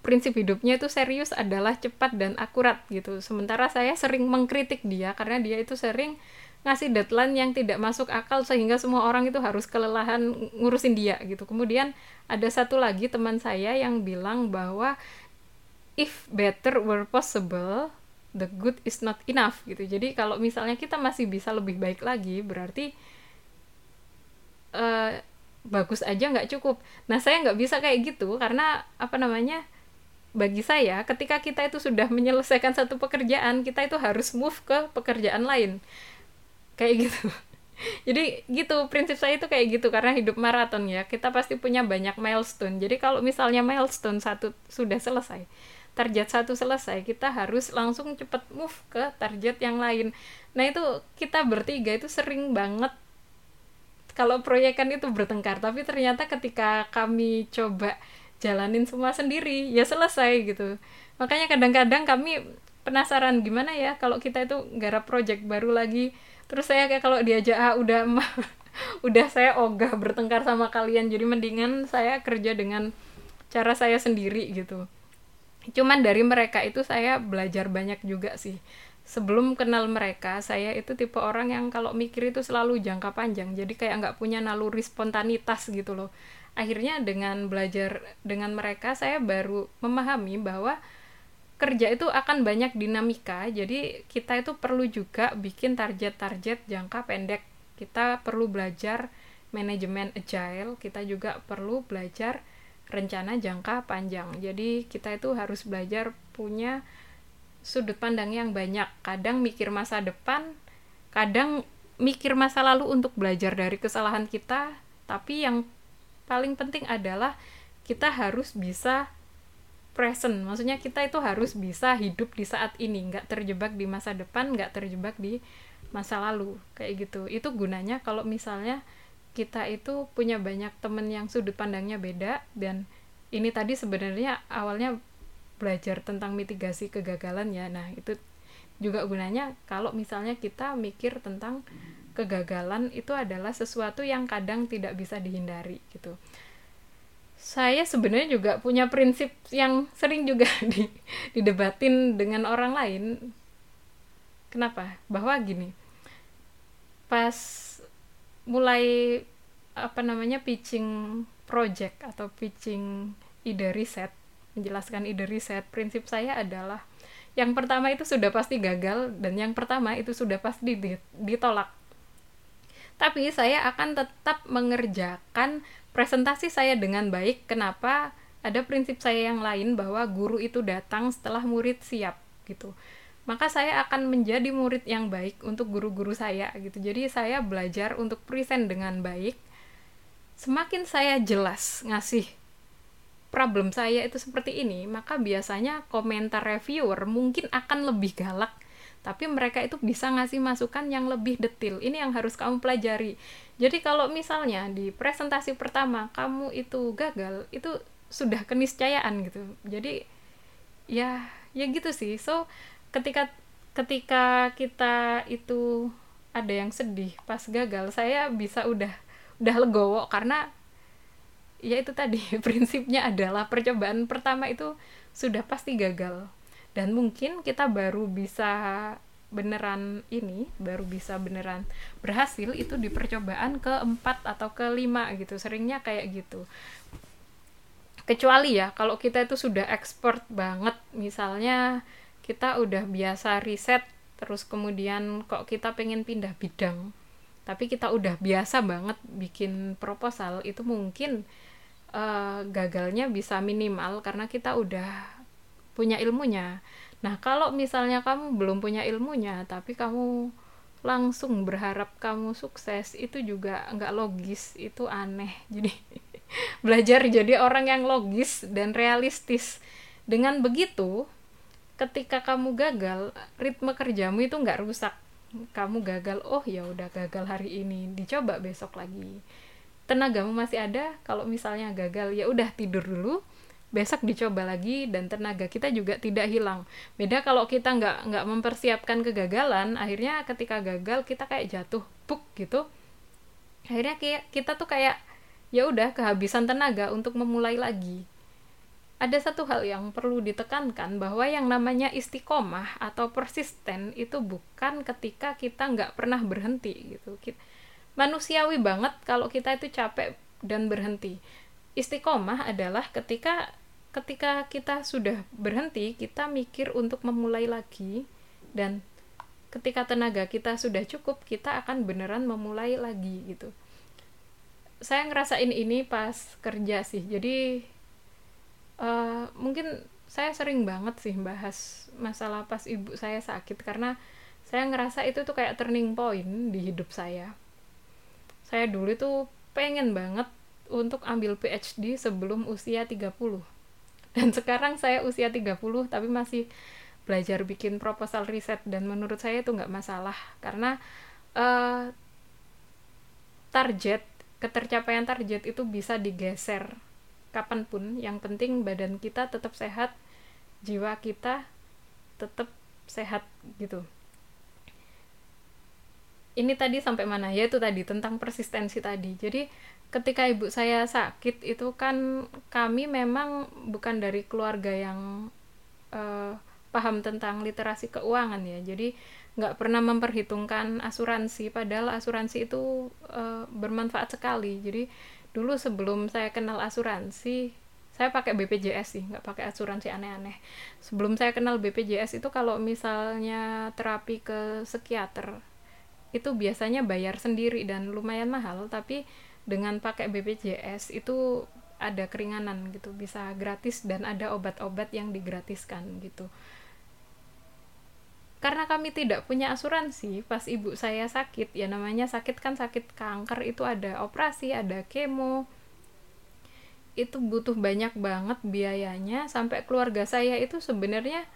prinsip hidupnya itu serius adalah cepat dan akurat gitu. Sementara saya sering mengkritik dia karena dia itu sering ngasih deadline yang tidak masuk akal sehingga semua orang itu harus kelelahan ngurusin dia gitu. Kemudian ada satu lagi teman saya yang bilang bahwa if better were possible the good is not enough gitu. Jadi kalau misalnya kita masih bisa lebih baik lagi berarti uh, bagus aja nggak cukup. Nah saya nggak bisa kayak gitu karena apa namanya bagi saya ketika kita itu sudah menyelesaikan satu pekerjaan kita itu harus move ke pekerjaan lain. Kayak gitu. *laughs* Jadi gitu prinsip saya itu kayak gitu karena hidup maraton ya kita pasti punya banyak milestone. Jadi kalau misalnya milestone satu sudah selesai target satu selesai kita harus langsung cepet move ke target yang lain. Nah itu kita bertiga itu sering banget kalau proyekan itu bertengkar. Tapi ternyata ketika kami coba jalanin semua sendiri ya selesai gitu. Makanya kadang-kadang kami penasaran gimana ya kalau kita itu garap project baru lagi? Terus saya kayak kalau diajak ah, udah *laughs* udah saya ogah bertengkar sama kalian jadi mendingan saya kerja dengan cara saya sendiri gitu. Cuman dari mereka itu saya belajar banyak juga sih. Sebelum kenal mereka saya itu tipe orang yang kalau mikir itu selalu jangka panjang jadi kayak nggak punya naluri spontanitas gitu loh akhirnya dengan belajar dengan mereka saya baru memahami bahwa kerja itu akan banyak dinamika jadi kita itu perlu juga bikin target-target jangka pendek kita perlu belajar manajemen agile kita juga perlu belajar rencana jangka panjang. Jadi kita itu harus belajar punya sudut pandang yang banyak. Kadang mikir masa depan, kadang mikir masa lalu untuk belajar dari kesalahan kita, tapi yang paling penting adalah kita harus bisa present. Maksudnya kita itu harus bisa hidup di saat ini, nggak terjebak di masa depan, nggak terjebak di masa lalu kayak gitu. Itu gunanya kalau misalnya kita itu punya banyak temen yang sudut pandangnya beda dan ini tadi sebenarnya awalnya belajar tentang mitigasi kegagalan ya nah itu juga gunanya kalau misalnya kita mikir tentang kegagalan itu adalah sesuatu yang kadang tidak bisa dihindari gitu. Saya sebenarnya juga punya prinsip yang sering juga *laughs* di, didebatin dengan orang lain. Kenapa? Bahwa gini pas mulai apa namanya pitching project atau pitching ide riset menjelaskan ide riset prinsip saya adalah yang pertama itu sudah pasti gagal dan yang pertama itu sudah pasti ditolak tapi saya akan tetap mengerjakan presentasi saya dengan baik. Kenapa? Ada prinsip saya yang lain bahwa guru itu datang setelah murid siap gitu. Maka saya akan menjadi murid yang baik untuk guru-guru saya gitu. Jadi saya belajar untuk present dengan baik. Semakin saya jelas ngasih problem saya itu seperti ini, maka biasanya komentar reviewer mungkin akan lebih galak, tapi mereka itu bisa ngasih masukan yang lebih detail. Ini yang harus kamu pelajari. Jadi kalau misalnya di presentasi pertama kamu itu gagal, itu sudah keniscayaan gitu. Jadi ya ya gitu sih. So ketika ketika kita itu ada yang sedih pas gagal, saya bisa udah udah legowo karena ya itu tadi *laughs* prinsipnya adalah percobaan pertama itu sudah pasti gagal dan mungkin kita baru bisa beneran ini baru bisa beneran berhasil itu di percobaan keempat atau kelima gitu. Seringnya kayak gitu. Kecuali ya kalau kita itu sudah expert banget misalnya kita udah biasa riset terus kemudian kok kita pengen pindah bidang tapi kita udah biasa banget bikin proposal itu mungkin uh, gagalnya bisa minimal karena kita udah punya ilmunya. Nah kalau misalnya kamu belum punya ilmunya tapi kamu langsung berharap kamu sukses itu juga nggak logis itu aneh. *laughs* Jadi belajar jadi orang yang logis dan realistis. Dengan begitu ketika kamu gagal ritme kerjamu itu nggak rusak. Kamu gagal oh ya udah gagal hari ini dicoba besok lagi. Tenagamu masih ada kalau misalnya gagal ya udah tidur dulu besok dicoba lagi dan tenaga kita juga tidak hilang beda kalau kita nggak nggak mempersiapkan kegagalan akhirnya ketika gagal kita kayak jatuh puk gitu akhirnya kayak kita tuh kayak ya udah kehabisan tenaga untuk memulai lagi ada satu hal yang perlu ditekankan bahwa yang namanya istiqomah atau persisten itu bukan ketika kita nggak pernah berhenti gitu. Manusiawi banget kalau kita itu capek dan berhenti. Istiqomah adalah ketika ketika kita sudah berhenti, kita mikir untuk memulai lagi dan ketika tenaga kita sudah cukup, kita akan beneran memulai lagi gitu. Saya ngerasain ini pas kerja sih. Jadi uh, mungkin saya sering banget sih bahas masalah pas ibu saya sakit karena saya ngerasa itu tuh kayak turning point di hidup saya. Saya dulu tuh pengen banget untuk ambil PhD sebelum usia 30. Dan sekarang saya usia 30 tapi masih belajar bikin proposal riset dan menurut saya itu nggak masalah. Karena uh, target ketercapaian target itu bisa digeser kapan pun. Yang penting badan kita tetap sehat jiwa kita tetap sehat gitu ini tadi sampai mana? Ya itu tadi tentang persistensi tadi. Jadi ketika ibu saya sakit itu kan kami memang bukan dari keluarga yang uh, paham tentang literasi keuangan ya. Jadi nggak pernah memperhitungkan asuransi padahal asuransi itu uh, bermanfaat sekali. Jadi dulu sebelum saya kenal asuransi saya pakai BPJS sih nggak pakai asuransi aneh-aneh. Sebelum saya kenal BPJS itu kalau misalnya terapi ke psikiater itu biasanya bayar sendiri dan lumayan mahal tapi dengan pakai BPJS itu ada keringanan gitu bisa gratis dan ada obat-obat yang digratiskan gitu. Karena kami tidak punya asuransi pas ibu saya sakit ya namanya sakit kan sakit kanker itu ada operasi ada kemo. Itu butuh banyak banget biayanya sampai keluarga saya itu sebenarnya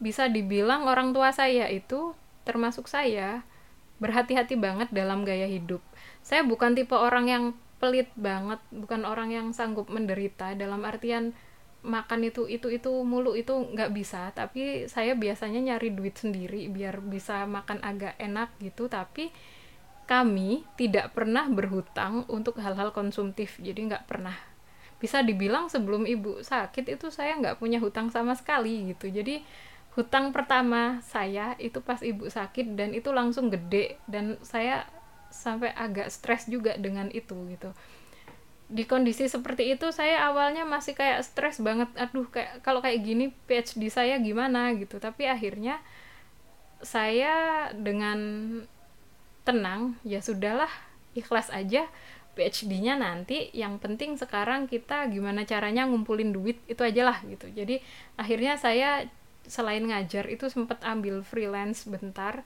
bisa dibilang orang tua saya itu termasuk saya berhati-hati banget dalam gaya hidup. Saya bukan tipe orang yang pelit banget bukan orang yang sanggup menderita. Dalam artian makan itu itu itu mulu itu nggak bisa. Tapi saya biasanya nyari duit sendiri biar bisa makan agak enak gitu. Tapi kami tidak pernah berhutang untuk hal-hal konsumtif. Jadi nggak pernah. Bisa dibilang sebelum ibu sakit itu saya nggak punya hutang sama sekali gitu. Jadi hutang pertama saya itu pas ibu sakit dan itu langsung gede dan saya sampai agak stres juga dengan itu gitu. Di kondisi seperti itu saya awalnya masih kayak stres banget aduh kayak kalau kayak gini PhD saya gimana? gitu. Tapi akhirnya saya dengan tenang ya sudahlah ikhlas aja PhD-nya nanti yang penting sekarang kita gimana caranya ngumpulin duit itu aja lah gitu. Jadi akhirnya saya selain ngajar itu sempat ambil freelance bentar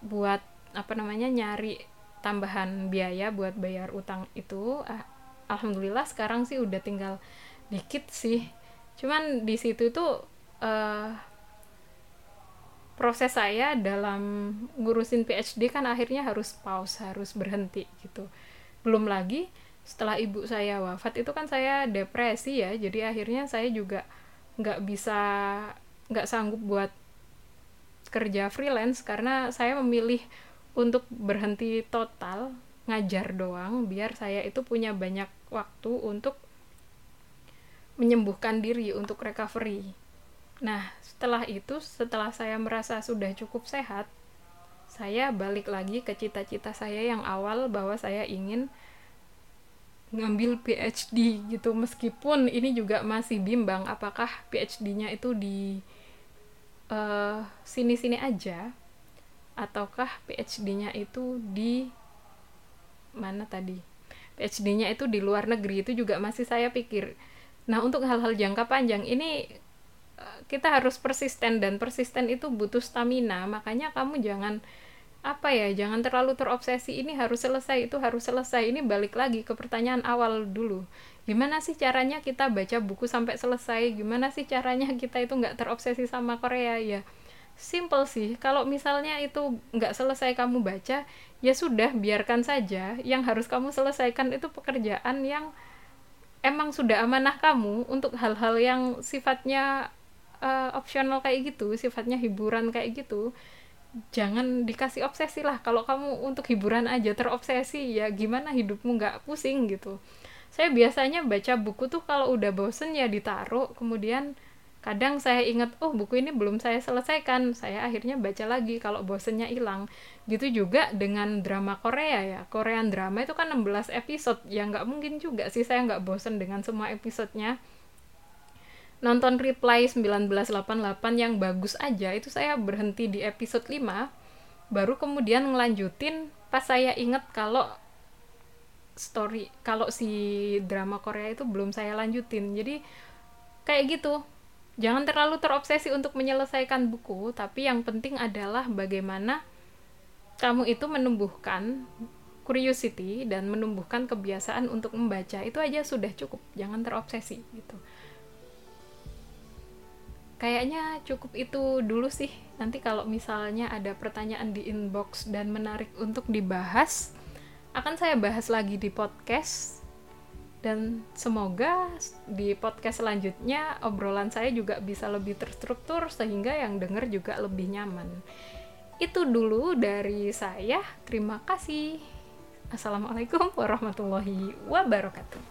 buat apa namanya nyari tambahan biaya buat bayar utang itu. Ah, alhamdulillah sekarang sih udah tinggal dikit sih. Cuman di situ tuh uh, proses saya dalam ngurusin PhD kan akhirnya harus pause harus berhenti gitu. Belum lagi setelah ibu saya wafat itu kan saya depresi ya jadi akhirnya saya juga nggak bisa nggak sanggup buat kerja freelance karena saya memilih untuk berhenti total ngajar doang biar saya itu punya banyak waktu untuk menyembuhkan diri untuk recovery. Nah, setelah itu, setelah saya merasa sudah cukup sehat, saya balik lagi ke cita-cita saya yang awal bahwa saya ingin ngambil PhD gitu. Meskipun ini juga masih bimbang apakah PhD-nya itu di eh, sini-sini uh, aja ataukah PhD-nya itu di mana tadi? PhD-nya itu di luar negeri itu juga masih saya pikir. Nah untuk hal-hal jangka panjang ini eh, kita harus persisten dan persisten itu butuh stamina. Makanya kamu jangan apa ya jangan terlalu terobsesi ini harus selesai itu harus selesai. Ini balik lagi ke pertanyaan awal dulu. Gimana sih caranya kita baca buku sampai selesai? Gimana sih caranya *laughs* kita itu nggak terobsesi sama Korea? Ya simple sih. Kalau misalnya itu nggak selesai kamu baca ya sudah biarkan saja. Yang harus kamu selesaikan itu pekerjaan yang emang sudah amanah kamu untuk hal-hal yang sifatnya uh, opsional kayak gitu sifatnya hiburan kayak gitu jangan dikasih obsesi lah. Kalau kamu untuk hiburan aja terobsesi ya gimana hidupmu nggak pusing gitu. Saya biasanya baca buku tuh kalau udah bosen ya ditaruh. Kemudian kadang saya ingat oh buku ini belum saya selesaikan. Saya akhirnya baca lagi kalau bosennya hilang. Gitu juga dengan drama Korea ya. Korean drama itu kan 16 episode. Ya nggak mungkin juga sih saya nggak bosen dengan semua episodenya nonton Reply 1988 yang bagus aja itu saya berhenti di episode 5 baru kemudian ngelanjutin pas saya inget kalau story kalau si drama Korea itu belum saya lanjutin jadi kayak gitu jangan terlalu terobsesi untuk menyelesaikan buku, tapi yang penting adalah bagaimana kamu itu menumbuhkan curiosity dan menumbuhkan kebiasaan untuk membaca. Itu aja sudah cukup, jangan terobsesi gitu. Kayaknya cukup itu dulu sih. Nanti kalau misalnya ada pertanyaan di inbox dan menarik untuk dibahas, akan saya bahas lagi di podcast dan semoga di podcast selanjutnya obrolan saya juga bisa lebih terstruktur sehingga yang denger juga lebih nyaman. Itu dulu dari saya. Terima kasih. Assalamualaikum warahmatullahi wabarakatuh.